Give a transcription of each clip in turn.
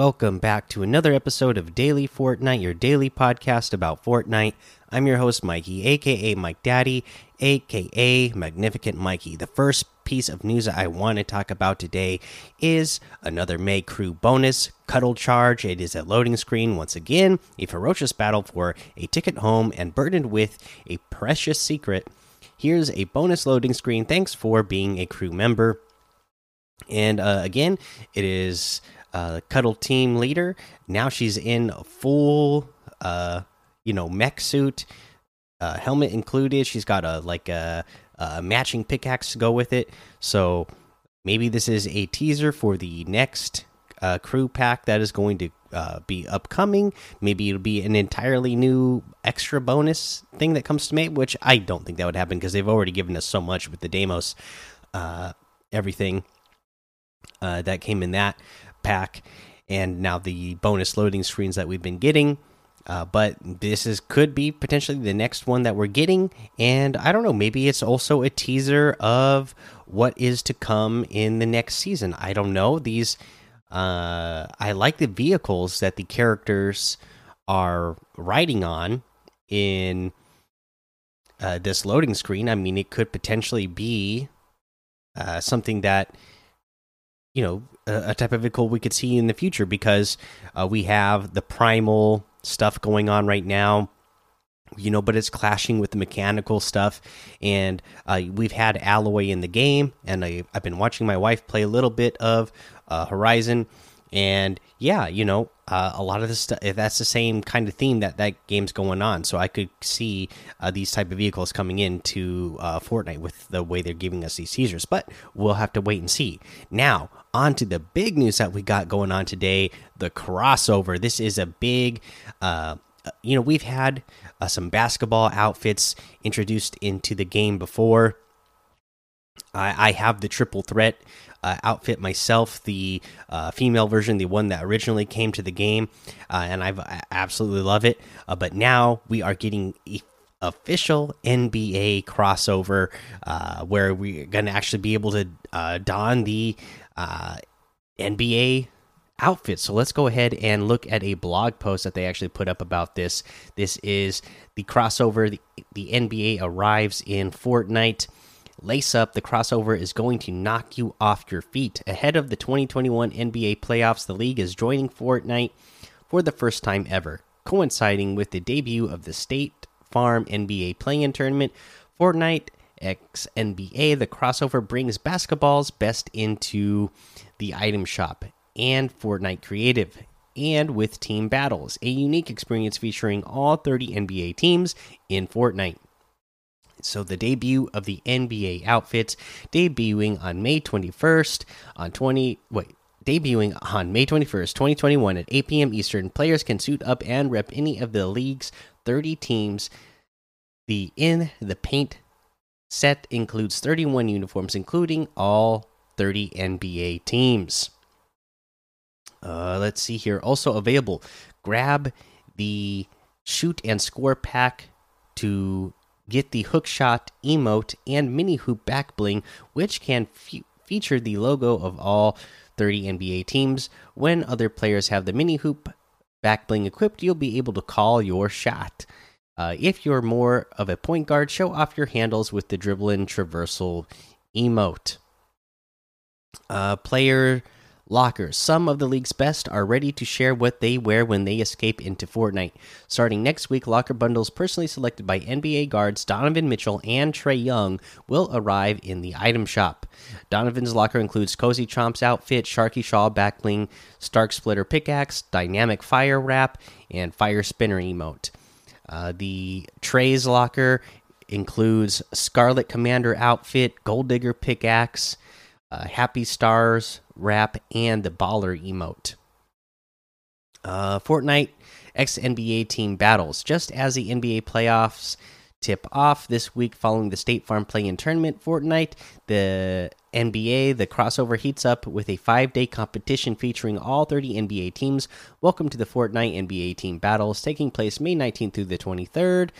Welcome back to another episode of Daily Fortnite, your daily podcast about Fortnite. I'm your host, Mikey, aka Mike Daddy, aka Magnificent Mikey. The first piece of news I want to talk about today is another May Crew bonus, Cuddle Charge. It is a loading screen once again, a ferocious battle for a ticket home and burdened with a precious secret. Here's a bonus loading screen. Thanks for being a crew member. And uh, again, it is uh, Cuddle Team Leader. Now she's in a full, uh, you know, mech suit, uh, helmet included. She's got a like a, a matching pickaxe to go with it. So maybe this is a teaser for the next uh, crew pack that is going to uh, be upcoming. Maybe it'll be an entirely new extra bonus thing that comes to me, which I don't think that would happen because they've already given us so much with the Deimos, uh, everything uh, that came in that pack, and now the bonus loading screens that we've been getting. Uh, but this is could be potentially the next one that we're getting, and I don't know. Maybe it's also a teaser of what is to come in the next season. I don't know. These, uh, I like the vehicles that the characters are riding on in uh, this loading screen. I mean, it could potentially be uh, something that you know a, a, type of vehicle we could see in the future because uh, we have the primal stuff going on right now you know but it's clashing with the mechanical stuff. And uh, we've had Aloy in the game and I, have been watching my wife play a little bit of uh, horizon. And yeah you know uh, a lot of this stuff that's the same kind of theme that that game's going on. So i could see uh, these type of vehicles coming into uh, fortnite with the way they're giving us these teasers but we'll have to wait and see. Now on to the big news that we got going on today the crossover this is a big uh, you know we've had uh, some basketball outfits introduced into the game before I, I have the triple threat uh, outfit myself, the uh, female version, the one that originally came to the game, uh, and I've I absolutely love it. Uh, but now we are getting official NBA crossover uh, where we're going to actually be able to uh, don the Uh, NBA outfit. So let's go ahead and look at a blog post that they actually put up about this. This is the crossover. The, the NBA arrives in Fortnite. Lace up, the crossover is going to knock you off your feet. Ahead of the 2021 NBA playoffs, the league is joining Fortnite for the first time ever, coinciding with the debut of the State Farm NBA play in tournament. Fortnite X NBA, the crossover brings basketball's best into the item shop and Fortnite Creative. And with team battles, a unique experience featuring all 30 NBA teams in Fortnite. So the debut of the NBA outfits debuting on May 21st on 20 wait debuting on May 21st, 2021 at 8 p.m. Eastern. Players can suit up and rep any of the league's 30 teams. The in the paint set includes 31 uniforms including all 30 NBA teams. Uh, let's see here. Also available, grab the shoot and score pack to Get the hookshot emote and mini hoop back bling, which can fe feature the logo of all 30 NBA teams. When other players have the mini hoop back bling equipped, you'll be able to call your shot. Uh, if you're more of a point guard, show off your handles with the dribbling traversal emote. Uh, player lockers. Some of the league's best are ready to share what they wear when they escape into Fortnite. Starting next week, locker bundles personally selected by NBA guards Donovan Mitchell and Trae Young will arrive in the item shop. Donovan's locker includes Cozy Chomps outfit, Sharky Shaw backbling, Stark Splitter pickaxe, Dynamic Fire Wrap, and Fire Spinner emote. Uh, the Trae's locker includes Scarlet Commander outfit, Gold Digger pickaxe, uh, Happy Stars wrap, and the baller emote. Uh, Fortnite X NBA team battles. Just as the NBA playoffs tip off this week following the State Farm play in tournament, Fortnite, the NBA, the crossover heats up with a five day competition featuring all 30 NBA teams. Welcome to the Fortnite NBA team battles taking place May 19th through the 23rd.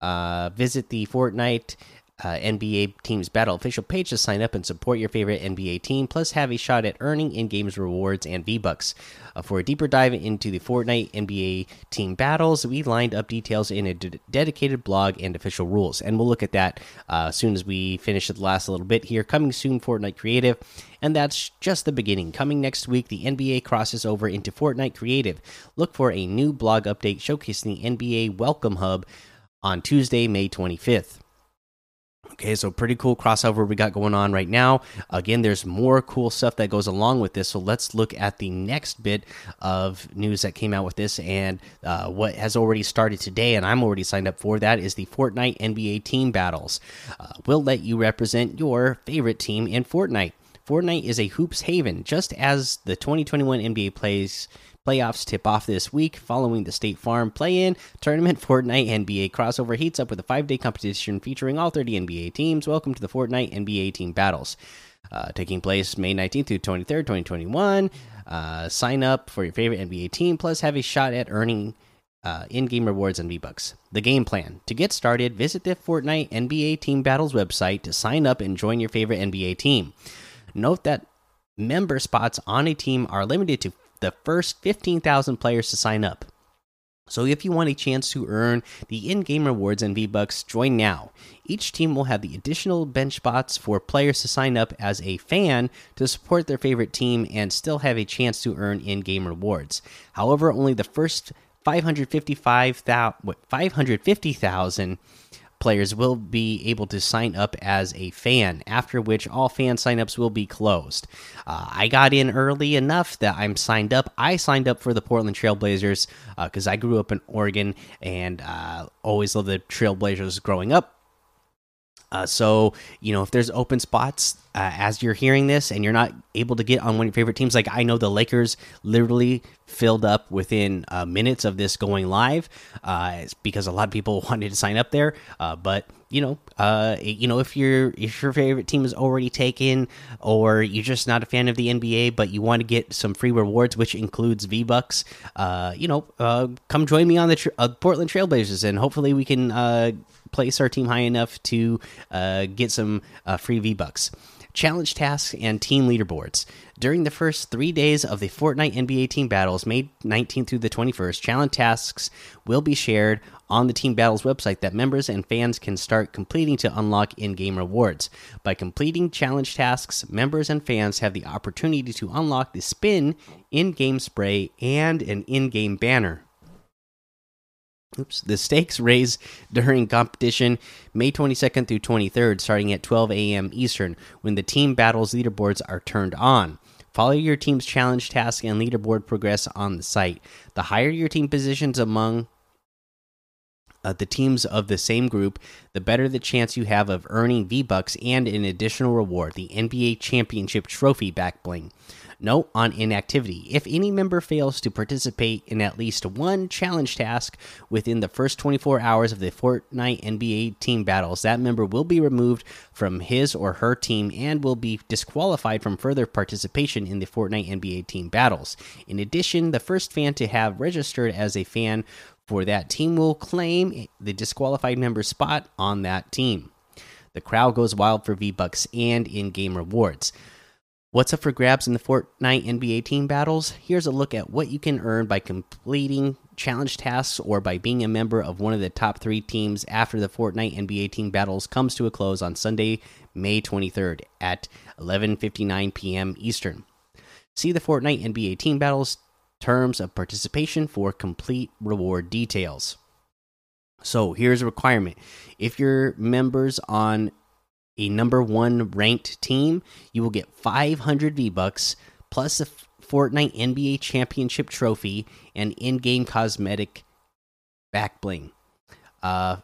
Uh, visit the Fortnite uh, NBA Teams Battle official page to sign up and support your favorite NBA team, plus have a shot at earning in games rewards and V Bucks. Uh, for a deeper dive into the Fortnite NBA Team Battles, we lined up details in a dedicated blog and official rules. And we'll look at that uh, as soon as we finish the last little bit here. Coming soon, Fortnite Creative. And that's just the beginning. Coming next week, the NBA crosses over into Fortnite Creative. Look for a new blog update showcasing the NBA Welcome Hub on Tuesday, May 25th. Okay, so pretty cool crossover we got going on right now. Again, there's more cool stuff that goes along with this. So let's look at the next bit of news that came out with this and uh, what has already started today. And I'm already signed up for that is the Fortnite NBA Team Battles. Uh, we'll let you represent your favorite team in Fortnite. Fortnite is a hoops haven, just as the 2021 NBA plays Playoffs tip off this week following the State Farm play in tournament. Fortnite NBA crossover heats up with a five day competition featuring all 30 NBA teams. Welcome to the Fortnite NBA team battles. Uh, taking place May 19th through 23rd, 2021. Uh, sign up for your favorite NBA team, plus have a shot at earning uh, in game rewards and V Bucks. The game plan To get started, visit the Fortnite NBA Team Battles website to sign up and join your favorite NBA team. Note that member spots on a team are limited to the first 15,000 players to sign up. So if you want a chance to earn the in-game rewards and V-Bucks, join now. Each team will have the additional bench spots for players to sign up as a fan to support their favorite team and still have a chance to earn in-game rewards. However, only the first 550,000 players will be able to sign up as a fan, after which all fan signups will be closed. Uh, I got in early enough that I'm signed up. I signed up for the Portland Trailblazers because uh, I grew up in Oregon and uh, always loved the Trailblazers growing up. Uh, so you know if there's open spots uh, as you're hearing this and you're not able to get on one of your favorite teams, like I know the Lakers literally filled up within uh, minutes of this going live, uh, because a lot of people wanted to sign up there. Uh, but you know, uh, you know if your if your favorite team is already taken, or you're just not a fan of the NBA, but you want to get some free rewards, which includes V Bucks, you know, come join me on the Portland Trailblazers, and hopefully we can place our team high enough to uh, get some uh, free V Bucks. Challenge tasks and team leaderboards. During the first three days of the Fortnite NBA team battles, May 19th through the 21st, challenge tasks will be shared on the Team Battles website that members and fans can start completing to unlock in game rewards. By completing challenge tasks, members and fans have the opportunity to unlock the spin in game spray and an in game banner. Oops. The stakes raise during competition May 22nd through 23rd, starting at 12 a.m. Eastern, when the team battles leaderboards are turned on. Follow your team's challenge task and leaderboard progress on the site. The higher your team positions among uh, the teams of the same group, the better the chance you have of earning V Bucks and an additional reward, the NBA Championship Trophy back bling. Note on inactivity. If any member fails to participate in at least one challenge task within the first 24 hours of the Fortnite NBA team battles, that member will be removed from his or her team and will be disqualified from further participation in the Fortnite NBA team battles. In addition, the first fan to have registered as a fan for that team will claim the disqualified member spot on that team. The crowd goes wild for V Bucks and in game rewards. What's up for grabs in the Fortnite NBA team battles? Here's a look at what you can earn by completing challenge tasks or by being a member of one of the top three teams after the Fortnite NBA team battles comes to a close on Sunday, May 23rd at 11:59 p.m. Eastern. See the Fortnite NBA team battles terms of participation for complete reward details. So here's a requirement: if you're members on a number one ranked team, you will get 500 V Bucks plus a Fortnite NBA Championship trophy and in game cosmetic back bling. Uh,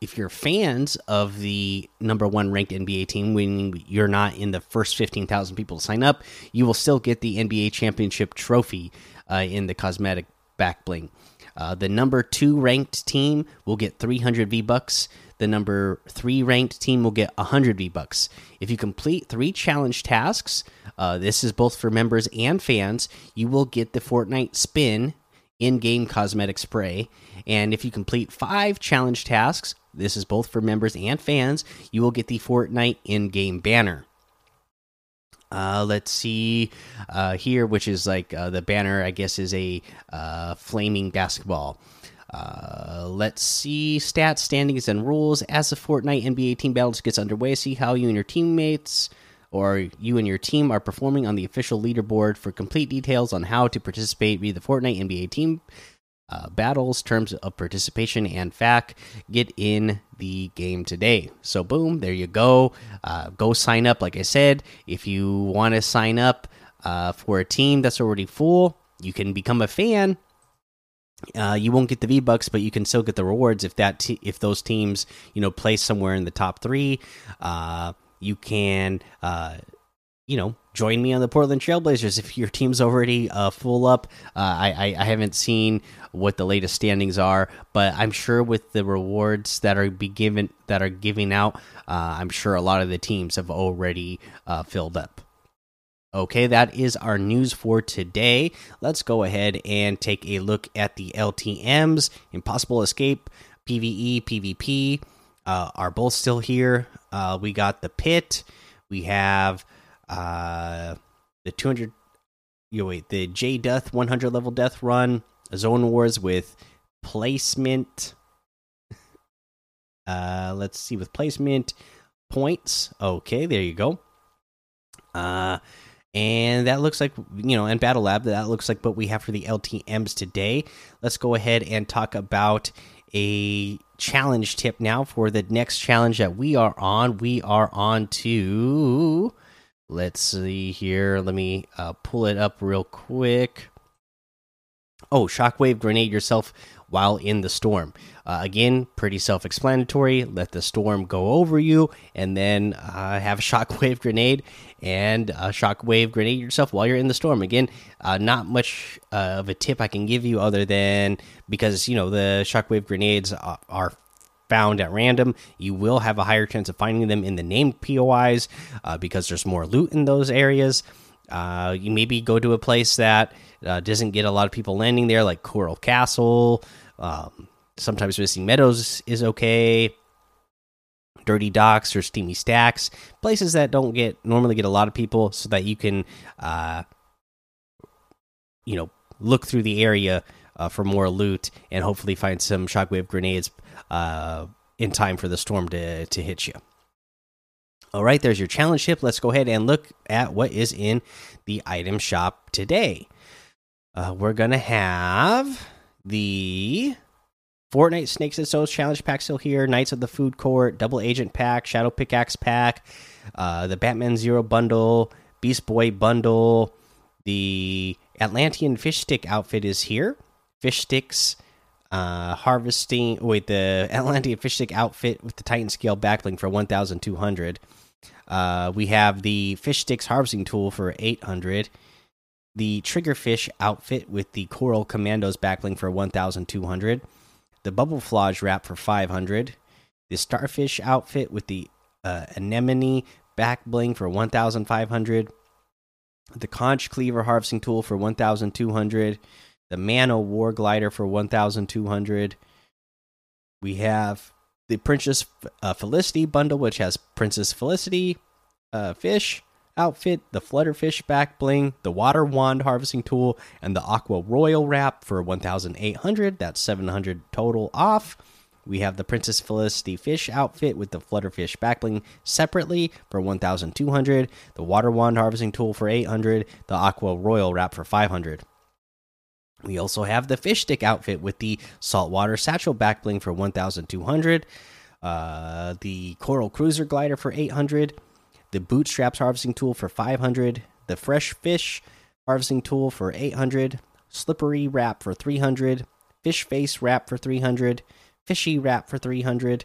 if you're fans of the number one ranked NBA team, when you're not in the first 15,000 people to sign up, you will still get the NBA Championship trophy in the cosmetic back bling. Uh, the number two ranked team will get 300 V Bucks the number three ranked team will get 100 V Bucks. If you complete three challenge tasks, uh, this is both for members and fans, you will get the Fortnite spin in game cosmetic spray. And if you complete five challenge tasks, this is both for members and fans, you will get the Fortnite in game banner. Uh, let's see uh, here, which is like uh, the banner, I guess, is a uh, flaming basketball. Uh, let's see stats, standings, and rules as the Fortnite NBA team battles gets underway. See how you and your teammates or you and your team are performing on the official leaderboard. For complete details on how to participate, read the Fortnite NBA team uh, battles, terms of participation, and FAQ. Get in the game today. So, boom, there you go. Uh, go sign up. Like I said, if you want to sign up uh, for a team that's already full, you can become a fan. Uh, you won't get the V Bucks, but you can still get the rewards if that if those teams you know place somewhere in the top three. Uh, you can uh, you know join me on the Portland Trailblazers if your team's already uh, full up. Uh, I, I haven't seen what the latest standings are, but I'm sure with the rewards that are be given that are giving out, uh, I'm sure a lot of the teams have already uh, filled up. Okay, that is our news for today. Let's go ahead and take a look at the LTMs. Impossible Escape, PvE, PvP uh, are both still here. Uh, we got the Pit. We have uh, the 200. You wait, the J Death 100 level death run, Zone Wars with placement. Uh, let's see with placement points. Okay, there you go. Uh, and that looks like you know, and Battle Lab. That looks like what we have for the LTM's today. Let's go ahead and talk about a challenge tip now for the next challenge that we are on. We are on to. Let's see here. Let me uh, pull it up real quick. Oh, shockwave grenade yourself while in the storm. Uh, again, pretty self explanatory. Let the storm go over you and then uh, have a shockwave grenade and a shockwave grenade yourself while you're in the storm. Again, uh, not much uh, of a tip I can give you other than because, you know, the shockwave grenades are found at random. You will have a higher chance of finding them in the named POIs uh, because there's more loot in those areas. Uh, you maybe go to a place that doesn't get a lot of people landing there, like Coral Castle. Um, sometimes Misty Meadows is okay. Dirty Docks or Steamy Stacks, places that don't get normally get a lot of people, so that you can, uh, you know, look through the area uh, for more loot and hopefully find some shockwave grenades uh, in time for the storm to to hit you. All right, there's your challenge ship. Let's go ahead and look at what is in the item shop today. Uh, we're gonna have the Fortnite Snakes and Stones Challenge Pack still here. Knights of the Food Court, Double Agent Pack, Shadow Pickaxe Pack, uh, the Batman Zero Bundle, Beast Boy Bundle. The Atlantean Fish Stick outfit is here. Fish Sticks, uh, harvesting. Wait, the Atlantean Fish Stick outfit with the Titan Scale backbling for 1,200. Uh, we have the Fish Sticks harvesting tool for 800 the Triggerfish outfit with the Coral Commandos backbling for 1,200, the Bubble Flage wrap for 500, the Starfish outfit with the uh, Anemone back bling for 1,500, the Conch Cleaver harvesting tool for 1,200, the Mano War Glider for 1,200. We have the Princess uh, Felicity bundle, which has Princess Felicity uh, fish outfit, the Flutterfish back bling, the Water Wand harvesting tool, and the Aqua Royal wrap for 1,800. That's 700 total off. We have the Princess Felicity fish outfit with the Flutterfish back bling separately for 1,200. The Water Wand harvesting tool for 800. The Aqua Royal wrap for 500. We also have the fish stick outfit with the saltwater satchel back bling for 1,200. Uh, the Coral Cruiser glider for 800 the bootstraps harvesting tool for 500, the fresh fish harvesting tool for 800, slippery wrap for 300, fish face wrap for 300, fishy wrap for 300.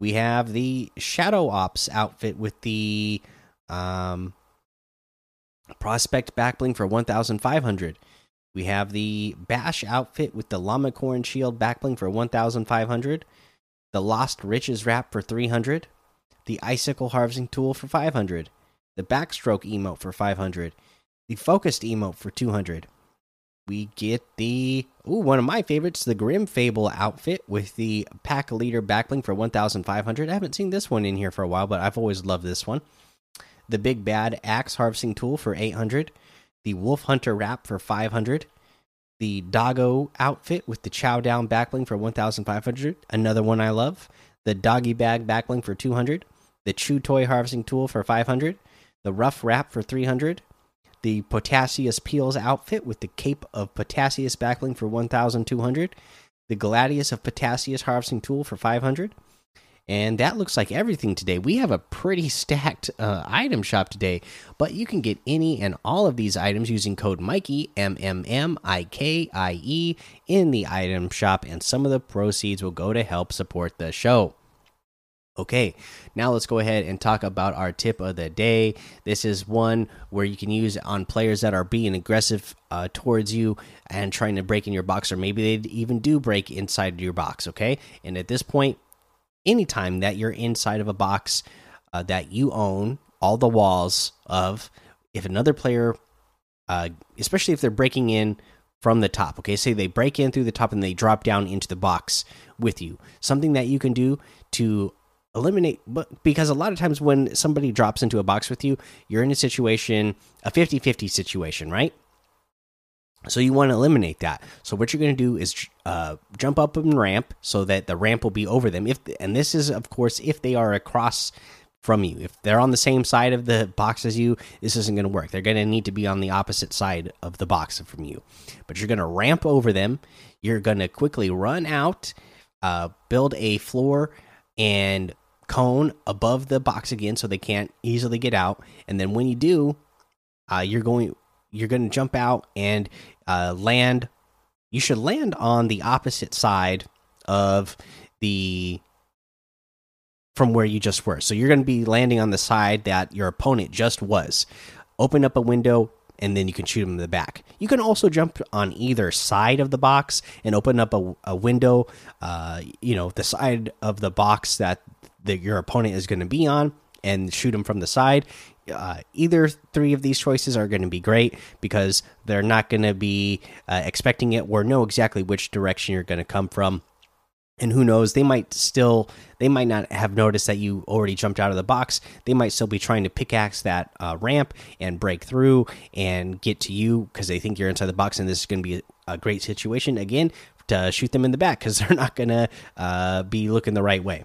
We have the shadow ops outfit with the um, prospect backbling for 1500. We have the bash outfit with the llama corn shield backbling for 1500. The lost riches wrap for 300 the icicle harvesting tool for 500, the backstroke emote for 500, the focused emote for 200, we get the ooh, one of my favorites, the Grim Fable outfit with the pack leader backbling for 1,500. I haven't seen this one in here for a while, but I've always loved this one. The Big Bad Axe Harvesting Tool for 800. The Wolf Hunter Wrap for 500. The Doggo outfit with the Chow Down backbling for 1,500. Another one I love. The Doggy Bag backbling for 200. The Chew Toy Harvesting Tool for 500. The Rough Wrap for 300 the Potassius Peels outfit with the Cape of Potassius backbling for 1,200, the Gladius of Potassius harvesting tool for 500. And that looks like everything today. We have a pretty stacked uh, item shop today, but you can get any and all of these items using code Mikey M M M I K I E in the item shop, and some of the proceeds will go to help support the show. Okay, now let's go ahead and talk about our tip of the day. This is one where you can use on players that are being aggressive uh, towards you and trying to break in your box, or maybe they even do break inside your box. Okay, and at this point, anytime that you're inside of a box uh, that you own, all the walls of, if another player, uh, especially if they're breaking in from the top. Okay, say they break in through the top and they drop down into the box with you. Something that you can do to eliminate but because a lot of times when somebody drops into a box with you you're in a situation a 50-50 situation right so you want to eliminate that. So what you're going to do is uh, jump up and ramp so that the ramp will be over them. If and this is of course if they are across from you. If they're on the same side of the box as you this isn't going to work. They're going to need to be on the opposite side of the box from you. But you're going to ramp over them. You're going to quickly run out uh, build a floor and cone above the box again so they can't easily get out. And then when you do uh, you're going you're going to jump out and uh, land you should land on the opposite side of the from where you just were so you're going to be landing on the side that your opponent just was open up a window and then you can shoot them in the back. You can also jump on either side of the box and open up a, a window, uh, you know, the side of the box that that your opponent is going to be on and shoot them from the side. Uh, either three of these choices are going to be great because they're not going to be uh, expecting it or know exactly which direction you're going to come from. And who knows, they might still, they might not have noticed that you already jumped out of the box. They might still be trying to pickaxe that uh, ramp and break through and get to you because they think you're inside the box. And this is going to be a great situation again to shoot them in the back because they're not going to uh, be looking the right way.